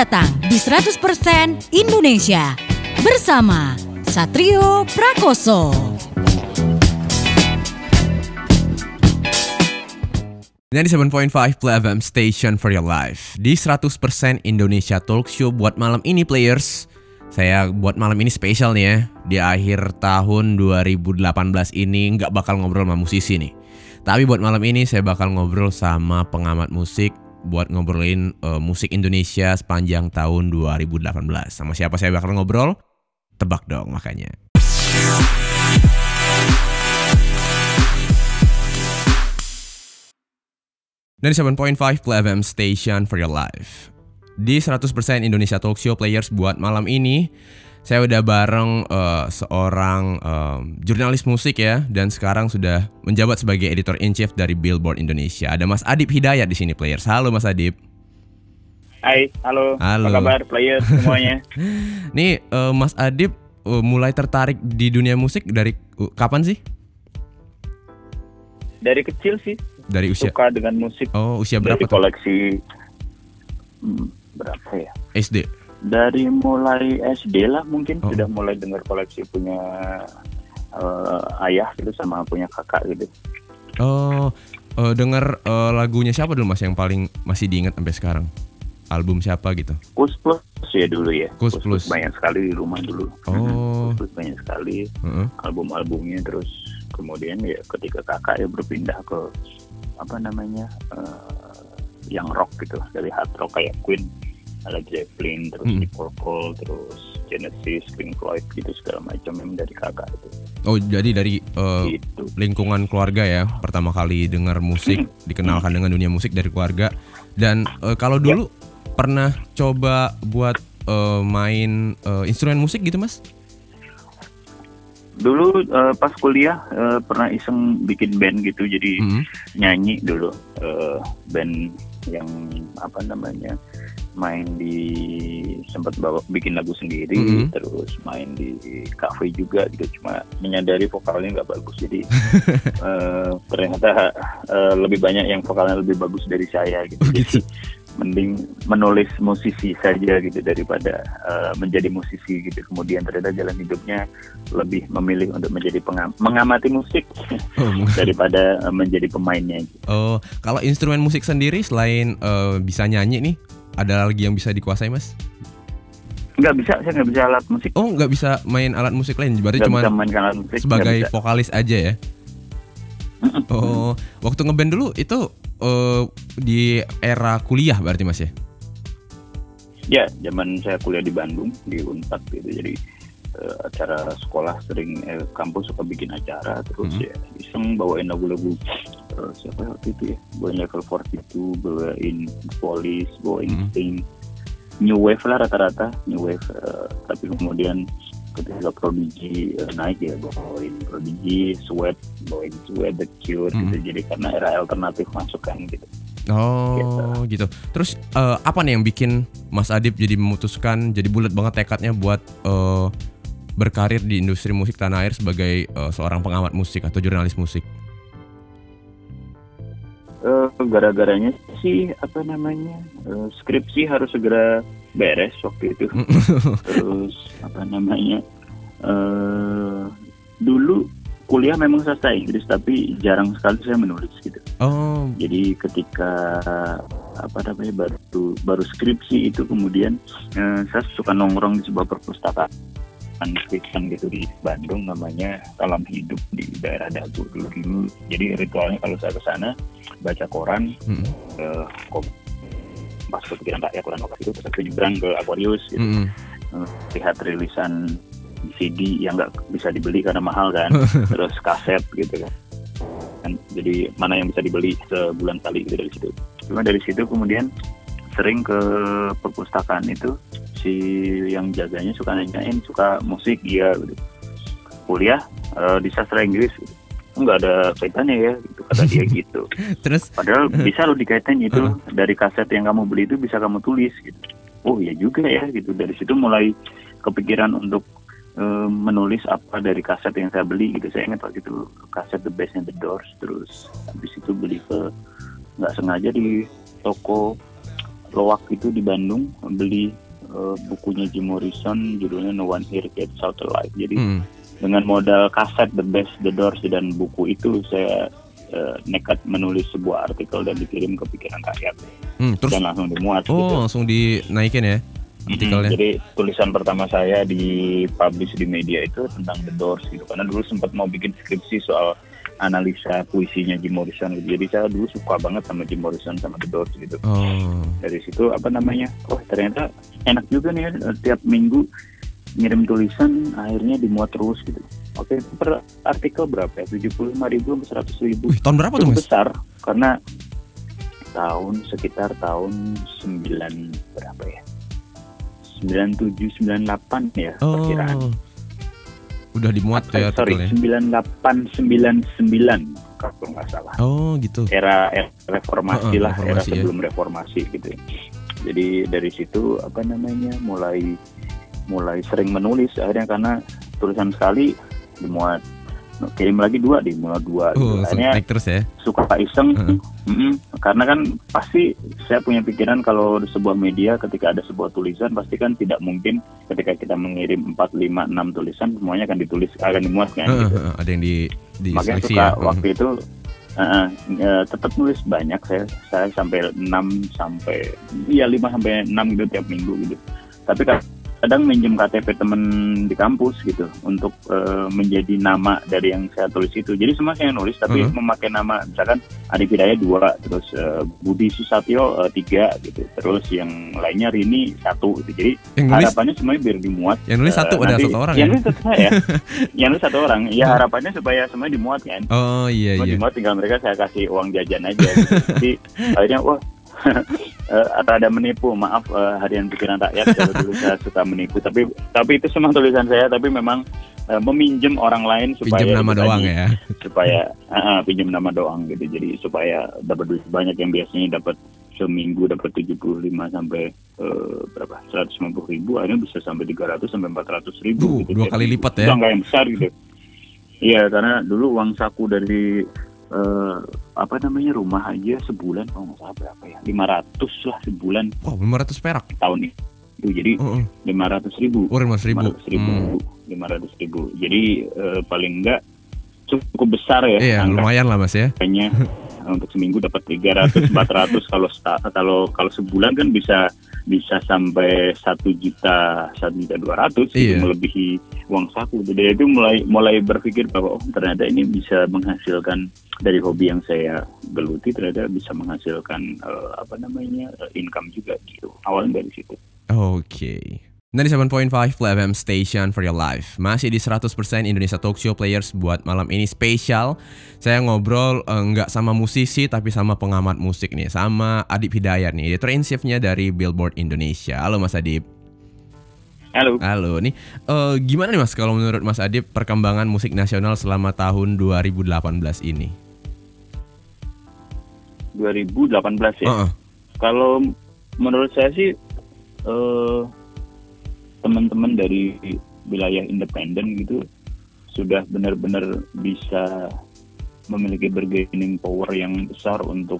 datang di 100% Indonesia. Bersama Satrio Prakoso. 97.5 Play FM Station for Your Life. Di 100% Indonesia Talk Show buat malam ini players. Saya buat malam ini spesial nih ya. Di akhir tahun 2018 ini nggak bakal ngobrol sama musisi nih. Tapi buat malam ini saya bakal ngobrol sama pengamat musik Buat ngobrolin uh, musik Indonesia sepanjang tahun 2018 Sama siapa saya bakal ngobrol? Tebak dong makanya 97.5 Play FM Station for your life. Di 100% Indonesia Talk Show Players buat malam ini saya udah bareng uh, seorang um, jurnalis musik ya dan sekarang sudah menjabat sebagai editor in chief dari Billboard Indonesia. Ada Mas Adip Hidayat di sini players. Halo Mas Adip. Hai, halo. Halo. Apa kabar players semuanya? Nih uh, Mas Adip uh, mulai tertarik di dunia musik dari uh, kapan sih? Dari kecil sih Dari usia suka dengan musik. Oh, usia berapa Dari tuh? koleksi hmm, berapa ya? SD. Dari mulai SD lah mungkin Oh. sudah mulai dengar koleksi punya eh, ayah gitu sama punya kakak gitu. Oh, uh, denger uh, lagunya siapa dulu Mas yang paling masih diingat sampai sekarang? Album siapa gitu? Kus Plus ya dulu ya. Kus Plus. banyak sekali di rumah dulu. Oh. Kus Plus banyak sekali Heeh. album-albumnya terus kemudian ya ketika kakak ya berpindah ke apa namanya eh, yang rock gitu dari hard rock kayak Queen, Led Zeppelin, terus Mm. Deep Purple, terus Genesis, Pink Floyd gitu segala macam yang dari kakak itu. Oh, jadi dari uh, Gitu. lingkungan keluarga ya, pertama kali dengar musik, dikenalkan dengan dunia musik dari keluarga. Dan uh, kalau dulu pernah coba buat uh, main uh, instrumen musik gitu, Mas? Dulu eh, pas kuliah eh, pernah iseng bikin band gitu jadi Mm. nyanyi dulu eh, band yang apa namanya main di sempat bawa bikin lagu sendiri Mhm. terus main di cafe juga gitu cuma menyadari vokalnya nggak bagus jadi eh, ternyata eh, lebih banyak yang vokalnya lebih bagus dari saya gitu, Oh, gitu. jadi mending menulis musisi saja gitu daripada eh, menjadi musisi gitu kemudian ternyata jalan hidupnya lebih memilih untuk menjadi pengam- mengamati musik Oh, daripada eh, menjadi pemainnya gitu. oh, kalau instrumen musik sendiri selain uh, bisa nyanyi nih, ada lagi yang bisa dikuasai, Mas? nggak bisa saya nggak bisa alat musik Oh, nggak bisa main alat musik lain, berarti cuma bisa mainkan alat musik sebagai vokalis aja ya? Oh, waktu ngeband dulu itu eh, di era kuliah berarti Mas ya? ya zaman saya kuliah di Bandung di Unpad gitu jadi eh, acara sekolah sering eh, kampus suka bikin acara terus Mhm. ya iseng bawain lagu-lagu eh, siapa waktu itu ya bawain level 42 bawain Police bawain. Sting New Wave lah rata-rata New Wave eh, tapi kemudian ketika Prodigy eh, naik ya bawain Prodigy Sweat bawain Sweat The Cure gitu Mhm. jadi karena era alternatif masuk kan gitu Oh, gitu. Terus eh, apa nih yang bikin Mas Adip jadi memutuskan jadi bulat banget tekadnya buat eh, berkarir di industri musik tanah air sebagai eh, seorang pengamat musik atau jurnalis musik? Eh, gara-garanya sih apa namanya eh, skripsi harus segera beres waktu itu. Terus apa namanya eh dulu kuliah memang sastra Inggris tapi jarang sekali saya menulis gitu. Oh, jadi ketika apa namanya baru baru skripsi itu kemudian eh, saya suka nongkrong di sebuah perpustakaan Kristen gitu di Bandung namanya Salam Hidup di daerah Dago dulu dulu jadi ritualnya kalau saya ke sana baca koran mm, eh, pas kepikiran rakyat koran lokal itu terus saya nyebrang ke Aquarius gitu. mm, mm. Eh, lihat rilisan CD yang nggak bisa dibeli karena mahal kan terus kaset gitu kan kan jadi mana yang bisa dibeli sebulan kali gitu dari situ cuma dari situ kemudian sering ke perpustakaan itu si yang jaganya suka nanyain suka musik iya gitu. kuliah eh, di sastra Inggris gitu. nggak ada kaitannya ya gitu kata dia gitu Terus Padahal bisa lo dikaitin itu dari kaset yang kamu beli itu bisa kamu tulis gitu. Oh iya juga ya gitu. Dari situ mulai kepikiran untuk eh, menulis apa dari kaset yang saya beli gitu. Saya ingat waktu itu kaset The Best and the Doors terus habis itu beli ke nggak sengaja di toko Loak itu di Bandung beli uh, bukunya Jim Morrison judulnya No One Here Gets Out Alive. Jadi Hmm. dengan modal kaset The Best, The Doors dan buku itu saya uh, nekat menulis sebuah artikel dan dikirim ke pikiran rakyat Hmm, terus dan langsung dimuat. gitu. oh langsung dinaikin ya artikelnya. Jadi tulisan pertama saya di publish di media itu tentang The Doors gitu. Karena dulu sempat mau bikin skripsi soal analisa puisinya Jim Morrison gitu. Jadi saya dulu suka banget sama Jim Morrison sama The Doors gitu. Oh. Dari situ apa namanya? Oh ternyata enak juga nih ya tiap minggu ngirim tulisan akhirnya dimuat terus gitu. Oke per artikel berapa ya? 75 ribu sampai 100 ribu. Wih, tahun berapa tuh mas? besar karena tahun sekitar tahun 9 berapa ya? 97 98 ya perkiraan. Udah dimuat tuh ya Eh, sorry, artikelnya. 9899 kalau nggak salah. Oh gitu. Era, era reformasi Heeh, lah, era reformasi ya. sebelum reformasi gitu. ya. Jadi dari situ apa namanya mulai mulai sering menulis akhirnya karena tulisan sekali dimuat kirim lagi dua dimuat dua gitu. Oh, langsung akhirnya naik terus ya. suka iseng Heeh. Mm-mm. karena kan pasti saya punya pikiran kalau di sebuah media ketika ada sebuah tulisan pasti kan tidak mungkin ketika kita mengirim 4, 5, 6 tulisan semuanya akan ditulis akan dimuat kan Heeh, gitu. heeh, ada yang di di makanya suka ya. Waktu itu uh, uh, tetap nulis banyak saya saya sampai 6 sampai ya 5 sampai 6 gitu tiap minggu gitu tapi kan kadang minjem KTP temen di kampus gitu untuk uh, menjadi nama dari yang saya tulis itu. Jadi semua saya nulis tapi Mhm. memakai nama misalkan Adi Hidayat dua terus uh, Budi Susatyo uh, tiga gitu. Terus yang lainnya Rini satu gitu. Jadi Yang nulis? harapannya semuanya biar dimuat. Yang nulis satu ada nanti- satu orang yang ya. nulis satu saya. Yang nulis satu orang. Ya harapannya supaya semuanya dimuat kan? Oh iya Cuma iya. dimuat tinggal mereka saya kasih uang jajan aja gitu. jadi akhirnya wah eh, atau ada menipu maaf eh, harian pikiran rakyat kalau dulu saya suka menipu. Tapi tapi itu semua tulisan saya tapi memang eh, meminjam orang lain supaya Pinjam nama doang ya. supaya ah, pinjam nama doang gitu. Jadi supaya dapat duit banyak yang biasanya dapat seminggu dapat 75 sampai eh, berapa? 150 ribu akhirnya bisa sampai 300 sampai 400 ribu Duh, gitu. dua kali lipat ya. Itu yang besar gitu. Iya karena dulu uang saku dari eh, apa namanya rumah aja sebulan kalau nggak salah berapa ya 500 lah sebulan Wow, 500 perak. tahun ini itu jadi Oh, oh. 500 ribu Oh, 500 ribu. 500 ribu Hmm. 500 ribu jadi eh, paling enggak cukup besar ya Iya, lumayan lah mas ya. kayaknya untuk seminggu dapat 300 400 kalau kalau kalau sebulan kan bisa bisa sampai satu juta satu juta dua ratus. Iya. melebihi uang saku. Jadi itu mulai mulai berpikir bahwa oh ternyata ini bisa menghasilkan dari hobi yang saya geluti ternyata bisa menghasilkan eh, apa namanya eh, income juga gitu. Awalnya dari situ. Oke. 97.5 Play FM Station for your life. Masih di 100% Indonesia Talk Show Players Buat malam ini spesial. Saya ngobrol eh, nggak sama musisi Tapi sama pengamat musik nih. Sama Adip Hidayat nih Editor in Chiefnya dari Billboard Indonesia. Halo Mas Adip. Halo. Halo nih. Eh, Gimana nih Mas kalau menurut Mas Adip Perkembangan musik nasional selama tahun 2018 ini? 2018 ya? Heeh. Kalau menurut saya sih eh, teman-teman dari wilayah independen gitu sudah benar-benar bisa memiliki bargaining power yang besar untuk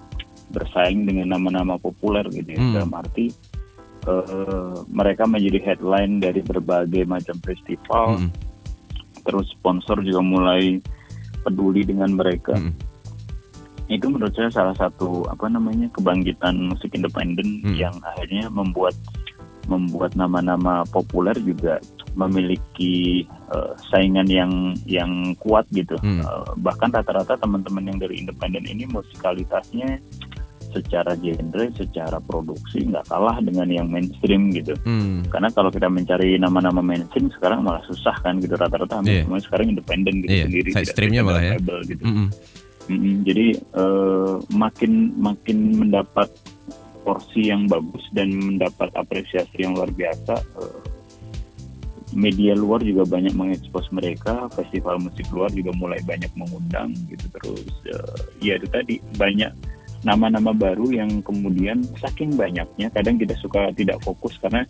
bersaing dengan nama-nama populer gitu ya. Hmm. Dalam arti eh, mereka menjadi headline dari berbagai macam festival, Mm-mm. terus sponsor juga mulai peduli dengan mereka Mm-mm. itu menurut saya salah satu apa namanya kebangkitan musik independen Hmm. yang akhirnya membuat membuat nama-nama populer juga memiliki eh, saingan yang yang kuat gitu Hmm. Eh, bahkan rata-rata teman-teman yang dari independen ini musikalitasnya secara genre, secara produksi nggak kalah dengan yang mainstream gitu. Hmm. Karena kalau kita mencari nama-nama mainstream sekarang malah susah kan gitu rata-rata hampir Iya. semuanya sekarang independen gitu Iya, sendiri. side streamnya malah ya. label gitu. Mm-mm. Mm-mm, jadi eh, makin makin mendapat porsi yang bagus dan mendapat apresiasi yang luar biasa. eh, media luar juga banyak mengekspos mereka, festival musik luar juga mulai banyak mengundang gitu terus. ya itu tadi banyak nama-nama baru yang kemudian saking banyaknya kadang kita suka tidak fokus karena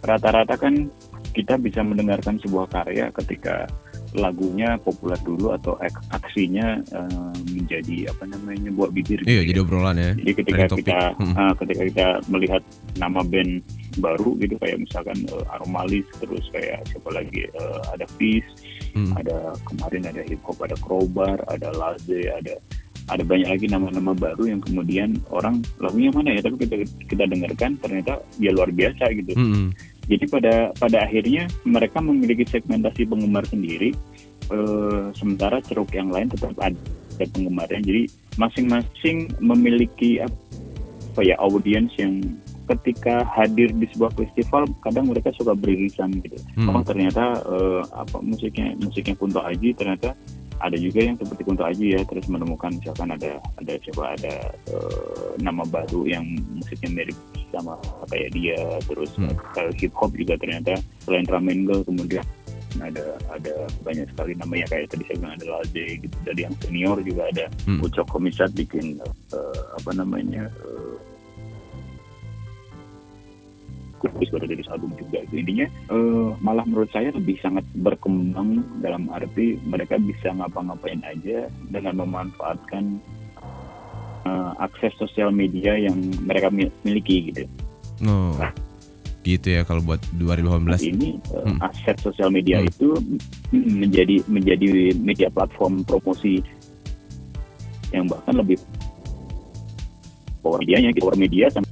rata-rata kan kita bisa mendengarkan sebuah karya ketika lagunya populer dulu atau ak- aksinya eh, menjadi apa namanya buat bibir Iya, gitu jadi ya. obrolan ya. Jadi ketika kita Hmm. ah, ketika kita melihat nama band baru gitu kayak misalkan eh, Aromalis terus kayak siapa lagi eh, ada Peace, Hmm. ada kemarin ada hip hop, ada Crowbar, ada Laze, ada ada banyak lagi nama-nama baru yang kemudian orang lagunya mana ya tapi kita kita dengarkan ternyata ya luar biasa gitu. Hmm. Jadi pada pada akhirnya mereka memiliki segmentasi penggemar sendiri, eh, sementara ceruk yang lain tetap ada penggemarnya. Jadi masing-masing memiliki apa ya audiens yang ketika hadir di sebuah festival kadang mereka suka beririsan gitu. Hmm. Oh ternyata eh, apa musiknya musiknya Kunto Aji ternyata ada juga yang seperti Kunto Aji ya terus menemukan misalkan ada ada coba ada eh, nama baru yang musiknya mirip sama kayak dia terus Hmm. kalau hip hop juga ternyata selain Ramen Girl kemudian ada ada banyak sekali namanya kayak tadi saya bilang ada Laze gitu dari yang senior juga ada Hmm. Ucok Komisat bikin eh, apa namanya eh, Kupis baru dari album juga gitu. intinya eh, malah menurut saya lebih sangat berkembang dalam arti mereka bisa ngapa-ngapain aja dengan memanfaatkan eh, akses sosial media yang mereka mi- miliki gitu Oh. Gitu ya kalau buat 2018. ini eh, Hmm. aset sosial media Hmm. itu menjadi menjadi media platform promosi yang bahkan lebih power medianya gitu power media sama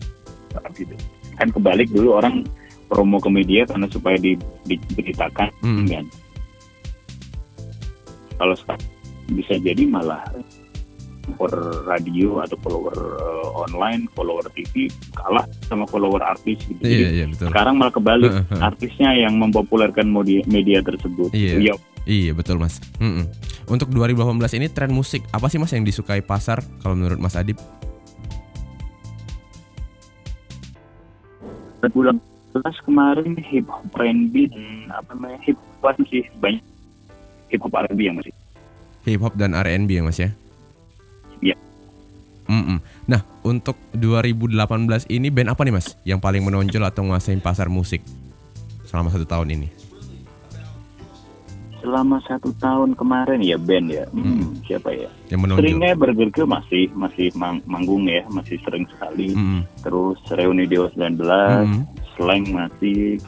gitu kan kebalik dulu orang promo ke media karena supaya di, diberitakan Hmm. kan kalau sekarang bisa jadi malah follower radio atau follower eh, online follower TV kalah sama follower artis gitu Iya, iya betul. sekarang malah kebalik artisnya yang mempopulerkan media, media tersebut. Iya. Ya, Iya betul mas. Mm-mm. Untuk 2018 ini tren musik apa sih mas yang disukai pasar kalau menurut Mas Adib? Bulan belas kemarin hip hop R&B dan apa namanya hip hop sih banyak hip hop R&B yang masih. Hip hop dan R&B ya mas ya? Iya. Mm-mm. Nah untuk 2018 ini band apa nih mas yang paling menonjol atau nguasain pasar musik selama satu tahun ini? Selama satu tahun kemarin ya band ya, hmm, Hmm. siapa ya? Yang? Seringnya Burger Kill masih masih mang- manggung ya, masih sering sekali. Mm-mm. Terus Reuni Dewa 19, Mm-mm. Slang masih,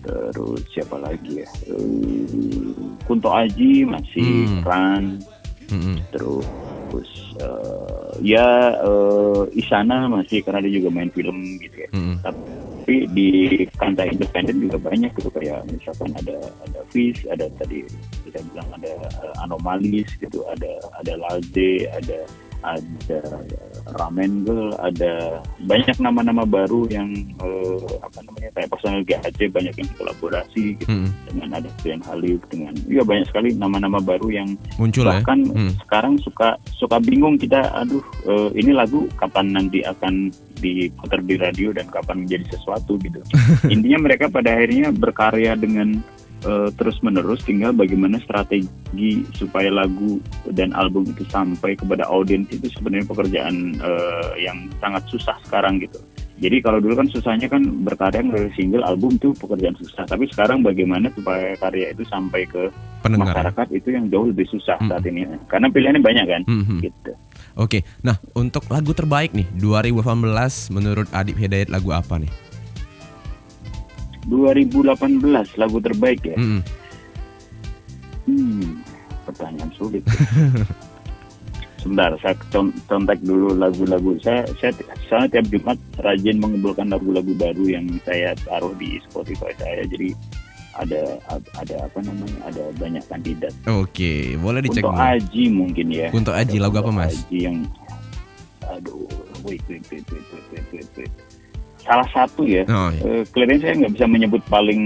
terus siapa lagi ya? Eh, Kunto Aji masih, Hmm. Ran, Mm-mm. terus eh, ya eh, Isana masih karena dia juga main film gitu ya. Mm-mm. Tapi di kancah independen juga banyak gitu kayak misalkan ada ada Fish, ada tadi kita bilang ada eh, Anomalis gitu, ada ada Laze, ada ada Ramen Girl, ada banyak nama-nama baru yang eh, apa namanya kayak personal GAC banyak yang kolaborasi gitu Mm-mm. dengan ada Glenn Halif dengan ya banyak sekali nama-nama baru yang Muncul ya? bahkan Hmm. sekarang suka suka bingung kita aduh eh, ini lagu kapan nanti akan diputar di radio dan kapan menjadi sesuatu gitu intinya mereka pada akhirnya berkarya dengan eh, terus menerus tinggal bagaimana strategi supaya lagu dan album itu sampai kepada audiens itu sebenarnya pekerjaan eh, yang sangat susah sekarang gitu jadi kalau dulu kan susahnya kan berkarya dari single album itu pekerjaan susah tapi sekarang bagaimana supaya karya itu sampai ke Pendengar. masyarakat itu yang jauh lebih susah Hmm. saat ini karena pilihannya banyak kan Mhm. gitu Oke, nah untuk lagu terbaik nih 2018 menurut Adib Hidayat lagu apa nih? 2018 lagu terbaik ya Mm-mm. hmm, pertanyaan sulit sebentar saya con- contek dulu lagu-lagu saya saya saya tiap Jumat rajin mengumpulkan lagu-lagu baru yang saya taruh di Spotify saya jadi ada ada apa namanya ada banyak kandidat Oke, boleh dicek untuk. Aji mungkin ya Kunto Aji, lagu apa, Mas? Aji yang aduh wait wait wait wait wait wait, wait, wait. Salah satu ya Oh, iya. Eh, kelihatannya saya nggak bisa menyebut paling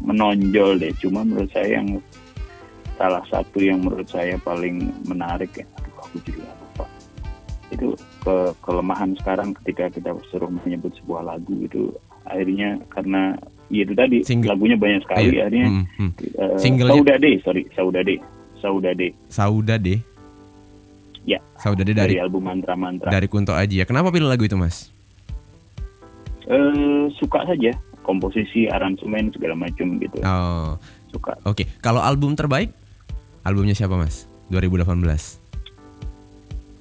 menonjol deh cuma menurut saya yang salah satu yang menurut saya paling menarik ya aduh aku nggak lupa itu ke kelemahan sekarang ketika kita suruh menyebut sebuah lagu itu akhirnya karena ya itu tadi Single. lagunya banyak sekali Iya. akhirnya Mm, mm. eh, Singlenya- Saudade sorry Saudade Saudade Sauda deh. Ya. Sauda deh dari, dari album Mantra Mantra dari Kunto Aji ya. Kenapa pilih lagu itu, Mas? Eh suka saja komposisi aransemen segala macam gitu Oh, suka oke. Kalau album terbaik Albumnya siapa mas? 2018.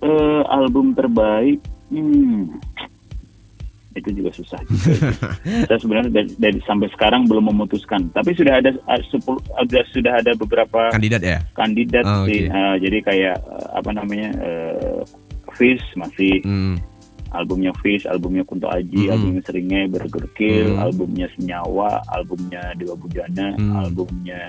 Eh, album terbaik, hmm, itu juga susah. Juga. Saya sebenarnya dari, dari sampai sekarang belum memutuskan. Tapi sudah ada uh, sepuluh, sudah ada beberapa Kandidat ya? kandidat Oh, sih. oke. Uh, jadi kayak uh, apa namanya, uh, Fish masih Hmm. Albumnya Fish, albumnya Kunto Aji, Mm. albumnya Seringai, Burger Kill, Mm. albumnya Senyawa, albumnya Dewa Bujana, Mm. albumnya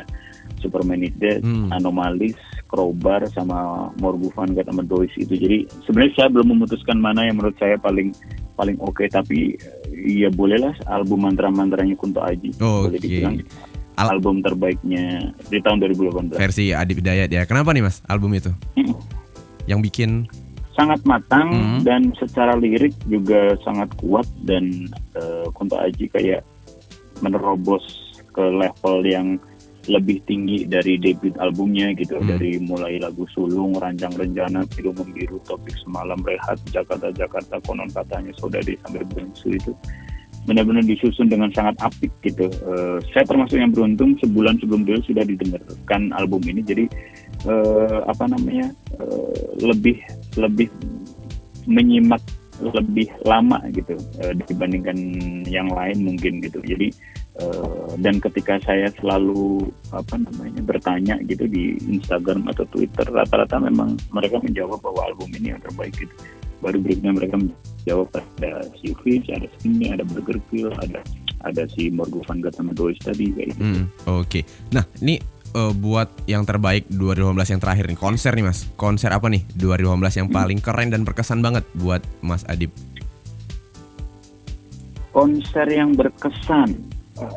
Superman is Dead, Mm. Anomalis, Crowbar, sama Morgufan God sama Dois itu. Jadi sebenarnya saya belum memutuskan mana yang menurut saya paling paling oke, tapi eh, ya bolehlah album mantra-mantranya Kunto Aji. Oh, Boleh oke. dibilang Al- album terbaiknya di tahun 2018. Versi Adib Hidayat ya. Kenapa nih mas album itu? Mm. Yang bikin sangat matang Hmm. dan secara lirik juga sangat kuat dan eh, Kunto Aji kayak menerobos ke level yang lebih tinggi dari debut albumnya gitu Hmm. dari mulai lagu sulung rancang rencana pilu membiru topik semalam rehat Jakarta Jakarta konon katanya saudari sampai bungsu itu benar-benar disusun dengan sangat apik gitu Eh, saya termasuk yang beruntung sebulan sebelum dulu sudah didengarkan album ini jadi eh, apa namanya eh, lebih lebih menyimak lebih lama gitu eh, dibandingkan yang lain mungkin gitu jadi eh, dan ketika saya selalu apa namanya bertanya gitu di Instagram atau Twitter rata-rata memang mereka menjawab bahwa album ini yang terbaik gitu baru berikutnya mereka menjawab ada si Fish, ada Sini, ada Burger Kill, ada ada si God sama Dois tadi kayak gitu. Hmm, Oke. Nah, ini eh, buat yang terbaik 2015 yang terakhir nih konser nih Mas. Konser apa nih 2015 yang paling keren dan berkesan banget buat Mas Adib? Konser yang berkesan eh,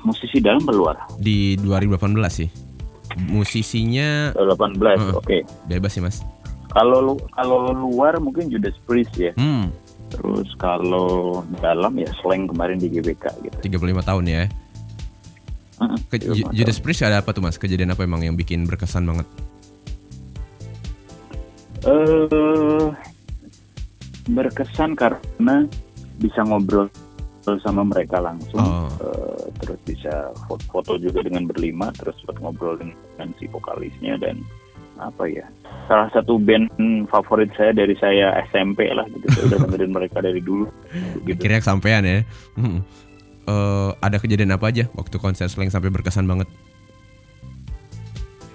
musisi dalam luar? Di 2018 sih. Musisinya 18, Heeh. oke. bebas sih Mas. Kalau lu- kalau luar mungkin Judas Priest ya. Hmm, Terus kalau dalam ya Slang kemarin di GBK gitu. 35 tahun ya. Ke. Judas Priest ada apa tuh Mas? Kejadian apa emang yang bikin berkesan banget? eh berkesan karena bisa ngobrol sama mereka langsung, Oh. Eh, terus bisa foto, juga dengan berlima, terus buat ngobrol dengan si vokalisnya dan apa ya salah satu band favorit saya dari saya SMP lah gitu saya udah dengerin mereka dari dulu gitu Akhirnya kesampean ya. Hmm. Eh, ada kejadian apa aja waktu konser Slang sampai berkesan banget?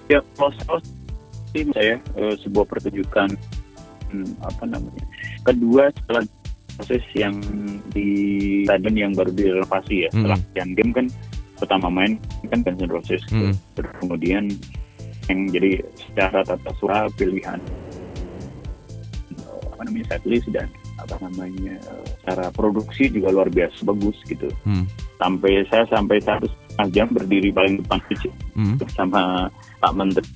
ya kalau sih saya eh, sebuah pertunjukan hmm, apa namanya kedua setelah proses yang di stadion yang baru direnovasi ya Mm. setelah Asian Game kan pertama main kan Guns N' Roses gitu. Mm. Terus kemudian yang jadi secara tata suara pilihan eh, apa namanya setlist dan apa namanya cara produksi juga luar biasa bagus gitu Hmm. sampai saya sampai satu setengah jam berdiri paling depan sih Hmm. sama Pak Menteri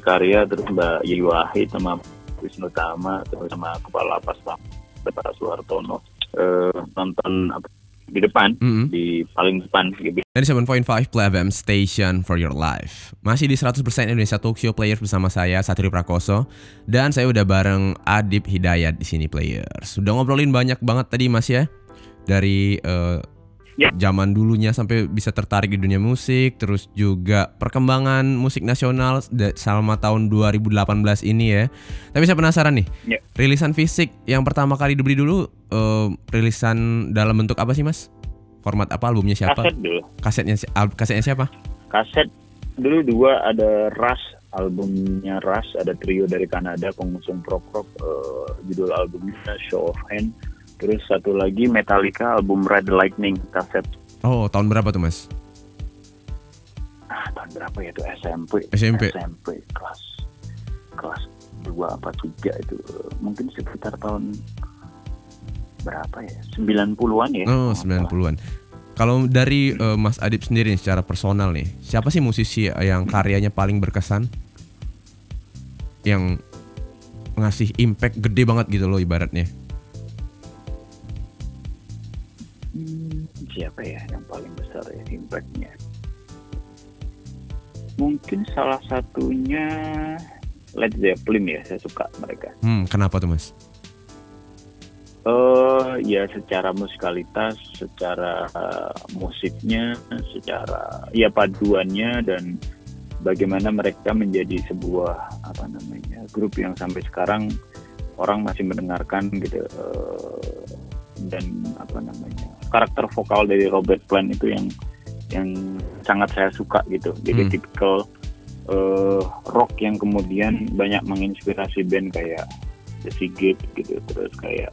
Karya terus Mbak Yeni Wahid sama Wisnu Tama terus sama Kepala Lapas Pak Pak Suhartono eh, nonton apa, di depan Mm-mm. di paling depan gitu. Dari 7.5 Play FM Station for Your Life Masih di 100% Indonesia Talk Show Players bersama saya Satrio Prakoso Dan saya udah bareng Adib Hidayat di sini Players Sudah ngobrolin banyak banget tadi Mas ya Dari eh, Ya. zaman dulunya sampai bisa tertarik di dunia musik Terus juga perkembangan musik nasional selama tahun 2018 ini ya Tapi saya penasaran nih Ya. Rilisan fisik yang pertama kali dibeli dulu eh, Rilisan dalam bentuk apa sih Mas? Format apa albumnya siapa? Kaset dulu. kasetnya kasetnya siapa? Kaset dulu dua ada Rush albumnya Rush ada trio dari Kanada pengusung prog rock eh, judul albumnya Show of Hand terus satu lagi Metallica album Red Lightning kaset Oh, tahun berapa tuh, Mas? ah, tahun berapa ya itu SMP SMP. SMP kelas kelas dua apa tiga itu mungkin sekitar tahun berapa ya 90-an ya Oh, kalau nggak salah. 90-an. Kalau dari eh, Mas Adib sendiri nih, secara personal nih, siapa sih musisi yang karyanya paling berkesan? Yang ngasih impact gede banget gitu loh ibaratnya. Siapa ya yang paling besar ya impactnya? Mungkin salah satunya Led Zeppelin ya saya suka mereka. Hmm, kenapa tuh, Mas? eh ya secara musikalitas secara uh, musiknya secara ya paduannya dan bagaimana mereka menjadi sebuah apa namanya grup yang sampai sekarang orang masih mendengarkan gitu. Uh, dan apa namanya karakter vokal dari Robert Plant itu yang yang sangat saya suka gitu jadi Hmm. tipikal uh, rock yang kemudian banyak menginspirasi band kayak The Sigit gitu terus kayak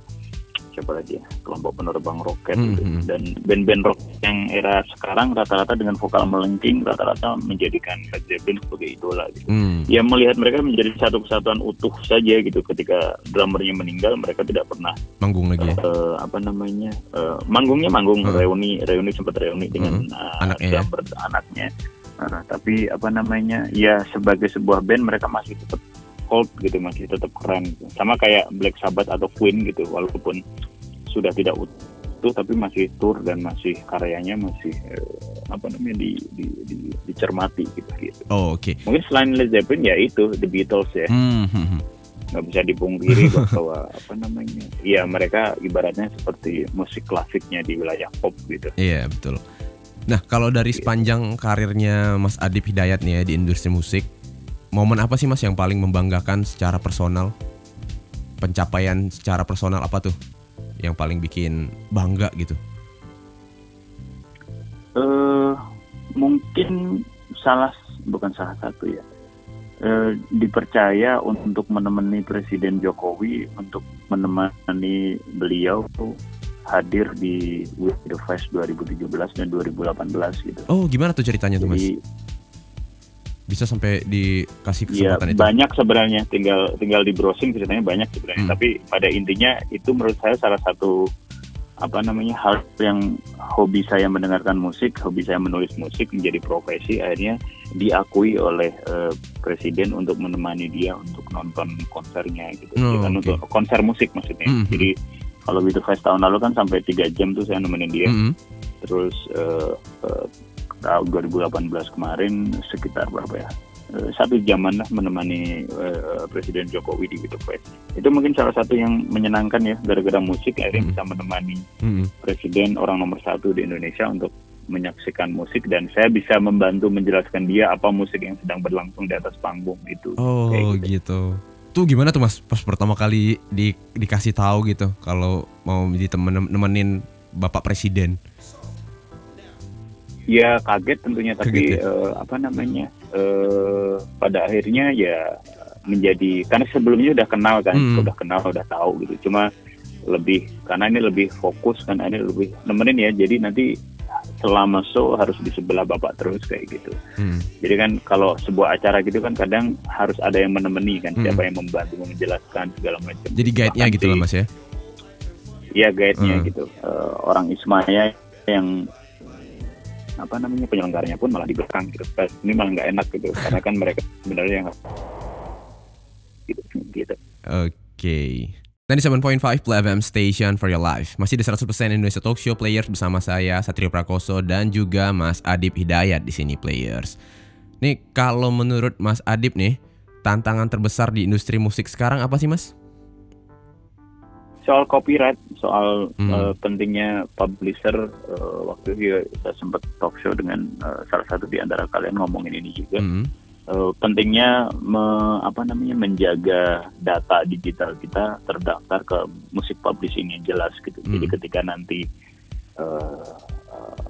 siapa lagi ya kelompok penerbang roket Hmm, gitu. hmm. dan band-band rock yang era sekarang rata-rata dengan vokal melengking rata-rata menjadikan Led Zeppelin sebagai idola gitu Hmm. ya melihat mereka menjadi satu kesatuan utuh saja gitu ketika drummernya meninggal mereka tidak pernah Manggung lagi ya. eh, apa namanya eh, manggungnya manggung Hmm. reuni reuni sempat reuni dengan Hmm. eh, Anaknya ya. drummer anaknya Nah, tapi apa namanya ya sebagai sebuah band mereka masih tetap cult gitu masih tetap keren gitu. sama kayak Black Sabbath atau Queen gitu walaupun sudah tidak utuh tapi masih tour dan masih karyanya masih eh, apa namanya di, di, di- dicermati gitu gitu Oh, oke. mungkin selain Led Zeppelin ya itu The Beatles ya Hmm, hmm, hmm. nggak bisa dipungkiri bahwa apa namanya ya mereka ibaratnya seperti musik klasiknya di wilayah pop gitu Iya betul. Nah kalau dari sepanjang karirnya Mas Adib Hidayat nih ya di industri musik, momen apa sih Mas yang paling membanggakan secara personal? Pencapaian secara personal apa tuh yang paling bikin bangga gitu? eh mungkin salah bukan salah satu ya eh, dipercaya untuk menemani Presiden Jokowi untuk menemani beliau hadir di With the Fest 2017 dan 2018 gitu. Oh gimana tuh ceritanya tuh Mas? Bisa sampai dikasih ya kesempatan itu? banyak sebenarnya tinggal tinggal di browsing ceritanya banyak sebenarnya. Hmm. Tapi pada intinya itu menurut saya salah satu apa namanya hal yang hobi saya mendengarkan musik, hobi saya menulis musik menjadi profesi akhirnya diakui oleh eh, presiden untuk menemani dia untuk nonton konsernya gitu. Oh, Ya kan, oke. untuk konser musik maksudnya. Mhm. Jadi kalau gitu Fest tahun lalu kan sampai tiga jam tuh saya nemenin dia. Mm-mm. Terus eh, eh, tahun 2018 kemarin sekitar berapa ya? Eh, satu jaman lah menemani eh, Presiden Jokowi di Gitu Fest. Itu mungkin salah satu yang menyenangkan ya gara-gara musik akhirnya Hmm. bisa menemani Mm-mm. Presiden orang nomor satu di Indonesia untuk menyaksikan musik dan saya bisa membantu menjelaskan dia apa musik yang sedang berlangsung di atas panggung itu. Oh Kayak gitu. gitu. Tuh gimana tuh Mas pas pertama kali di, dikasih tahu gitu kalau mau ditemen nemenin Bapak Presiden? Ya kaget tentunya tapi Kaget ya? eh, apa namanya eh, pada akhirnya ya menjadi karena sebelumnya udah kenal kan Hmm. udah kenal udah tahu gitu cuma lebih karena ini lebih fokus kan ini lebih nemenin ya jadi nanti selama show harus di sebelah bapak terus kayak gitu Hmm. jadi kan kalau sebuah acara gitu kan kadang harus ada yang menemani kan Hmm. siapa yang membantu menjelaskan segala macam Jadi guide-nya gitu lah Mas ya? Iya guide-nya Hmm. gitu. Eh, orang Ismaya yang apa namanya penyelenggaranya pun malah di belakang gitu. Ini malah nggak enak gitu karena kan mereka sebenarnya yang gitu. gitu. Oke. 97.5 Play FM Station for your life Masih di 100% Indonesia Talk Show Players bersama saya Satrio Prakoso dan juga Mas Adib Hidayat di sini Players. Nih kalau menurut Mas Adib nih tantangan terbesar di industri musik sekarang apa sih Mas? Soal copyright, soal Hmm. eh, pentingnya publisher eh, waktu itu saya sempat talk show dengan eh, salah satu di antara kalian ngomongin ini juga. Hmm. Eh, pentingnya me- apa namanya menjaga data digital kita terdaftar ke musik publishing yang jelas gitu. Jadi Hmm. ketika nanti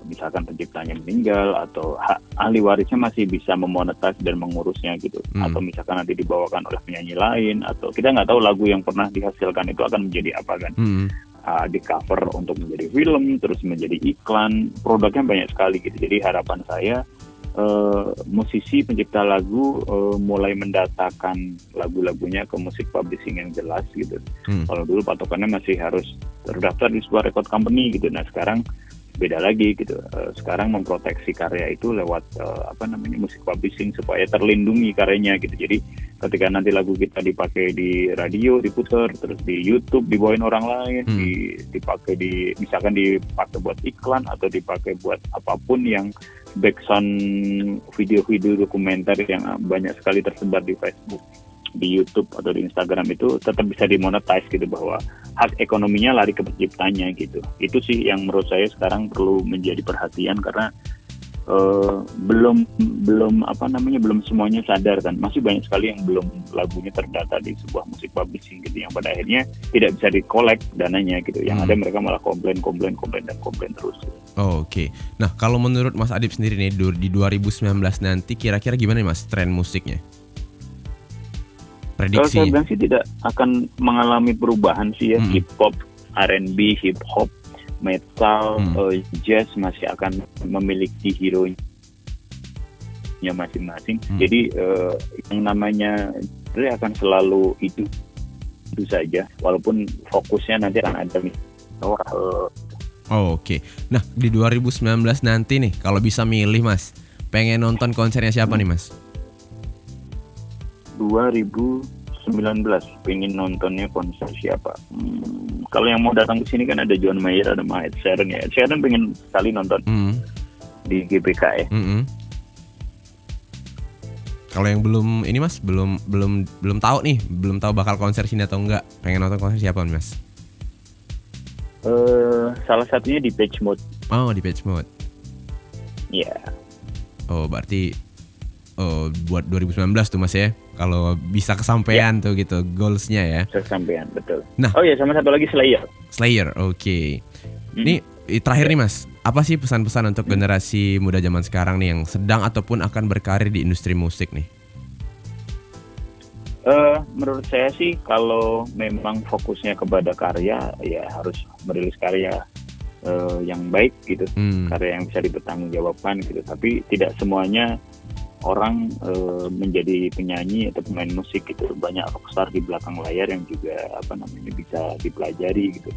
misalkan penciptanya meninggal atau hak ahli warisnya masih bisa memonetize dan mengurusnya gitu. Hmm. Atau misalkan nanti dibawakan oleh penyanyi lain atau kita nggak tahu lagu yang pernah dihasilkan itu akan menjadi apa kan Hmm. uh, di cover untuk menjadi film, terus menjadi iklan, produknya banyak sekali gitu. Jadi harapan saya uh, musisi pencipta lagu uh, mulai mendatakan lagu-lagunya ke musik publishing yang jelas gitu. Hmm. Kalau dulu patokannya masih harus terdaftar di sebuah record company gitu. Nah sekarang beda lagi gitu. Uh, sekarang memproteksi karya itu lewat uh, apa namanya musik publishing supaya terlindungi karyanya gitu. Jadi ketika nanti lagu kita dipakai di radio diputar terus di YouTube dibawain orang lain Hmm. di dipakai di misalkan dipakai buat iklan atau dipakai buat apa pun yang backsound video-video dokumenter yang banyak sekali tersebar di Facebook di YouTube atau di Instagram itu tetap bisa dimonetize gitu bahwa hak ekonominya lari ke penciptanya gitu itu sih yang menurut saya sekarang perlu menjadi perhatian karena uh, belum belum apa namanya belum semuanya sadar kan masih banyak sekali yang belum lagunya terdata di sebuah musik publishing gitu yang pada akhirnya tidak bisa dikolek dananya gitu yang Hmm. ada mereka malah komplain komplain komplain dan komplain terus Oh, Oke. Nah, kalau menurut Mas Adib sendiri nih di 2019 nanti kira-kira gimana nih Mas tren musiknya? Kalau saya bilang sih tidak akan mengalami perubahan sih ya Hmm. hip hop R&B hip hop metal Hmm. eh, jazz masih akan memiliki hero nya masing-masing Hmm. jadi eh, yang namanya genre akan selalu itu itu saja walaupun fokusnya nanti akan ada oh, eh, Oh, Oke. Nah, di 2019 nanti nih kalau bisa milih Mas, pengen nonton konsernya siapa nih Mas? 2019 pengen nontonnya konser siapa Hmm, kalau yang mau datang ke sini kan ada John Mayer ada Ed Sheeran ya Sheeran pengen sekali nonton Hmm. di GBK ya mm-mm. Kalau yang belum ini Mas, belum belum belum tahu nih, belum tahu bakal konser sini atau enggak. Pengen nonton konser siapa nih Mas? Eh, salah satunya di Page Mode Oh, di Page Mode. ya Oh, berarti oh buat 2019 tuh Mas ya. Kalau bisa kesampaian tuh gitu goalsnya ya. kesampaian betul Nah. oh ya sama satu lagi Slayer Slayer, oke. Hmm. Ini eh, terakhir nih Mas, apa sih pesan-pesan untuk generasi muda zaman sekarang nih yang sedang ataupun akan berkarir di industri musik nih? Eh, menurut saya sih kalau memang fokusnya kepada karya ya harus merilis karya eh, yang baik gitu Hmm. karya yang bisa dipertanggungjawabkan gitu tapi tidak semuanya orang eh, menjadi penyanyi atau pemain musik gitu. Banyak rockstar di belakang layar yang juga apa namanya bisa dipelajari gitu.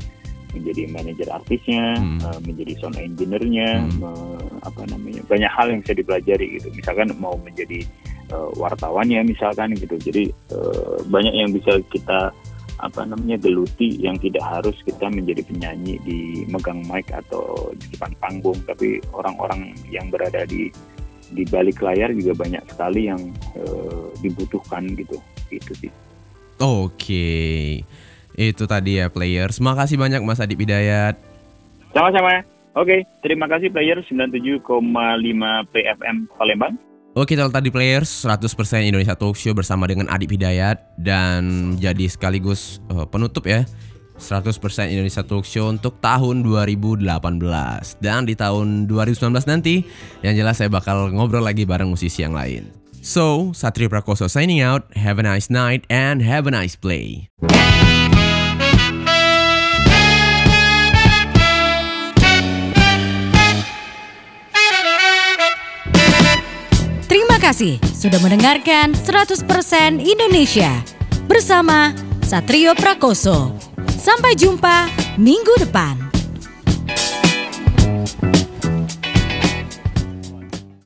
Menjadi manajer artisnya Hmm. eh, menjadi sound engineer-nya Hmm. me- apa namanya banyak hal yang bisa dipelajari gitu. Misalkan mau menjadi eh, wartawan ya misalkan gitu. Jadi eh, banyak yang bisa kita apa namanya geluti yang tidak harus kita menjadi penyanyi di megang mic atau di depan panggung. Tapi orang-orang yang berada di di balik layar juga banyak sekali yang eh, dibutuhkan gitu. Itu sih. Oke. Itu tadi ya players. Makasih banyak Mas Adib Hidayat. sama-sama. Oke terima kasih player 97,5 PFM Palembang. Oke, kalau tadi players. 100% Indonesia Talk Show bersama dengan Adib Hidayat. Dan jadi sekaligus eh, penutup ya 100% Indonesia Talk Show untuk tahun 2018 dan di tahun 2019 nanti yang jelas saya bakal ngobrol lagi bareng musisi yang lain. So, Satrio Prakoso signing out. Have a nice night and have a nice play. Terima kasih sudah mendengarkan 100% Indonesia bersama Satrio Prakoso. Sampai jumpa minggu depan.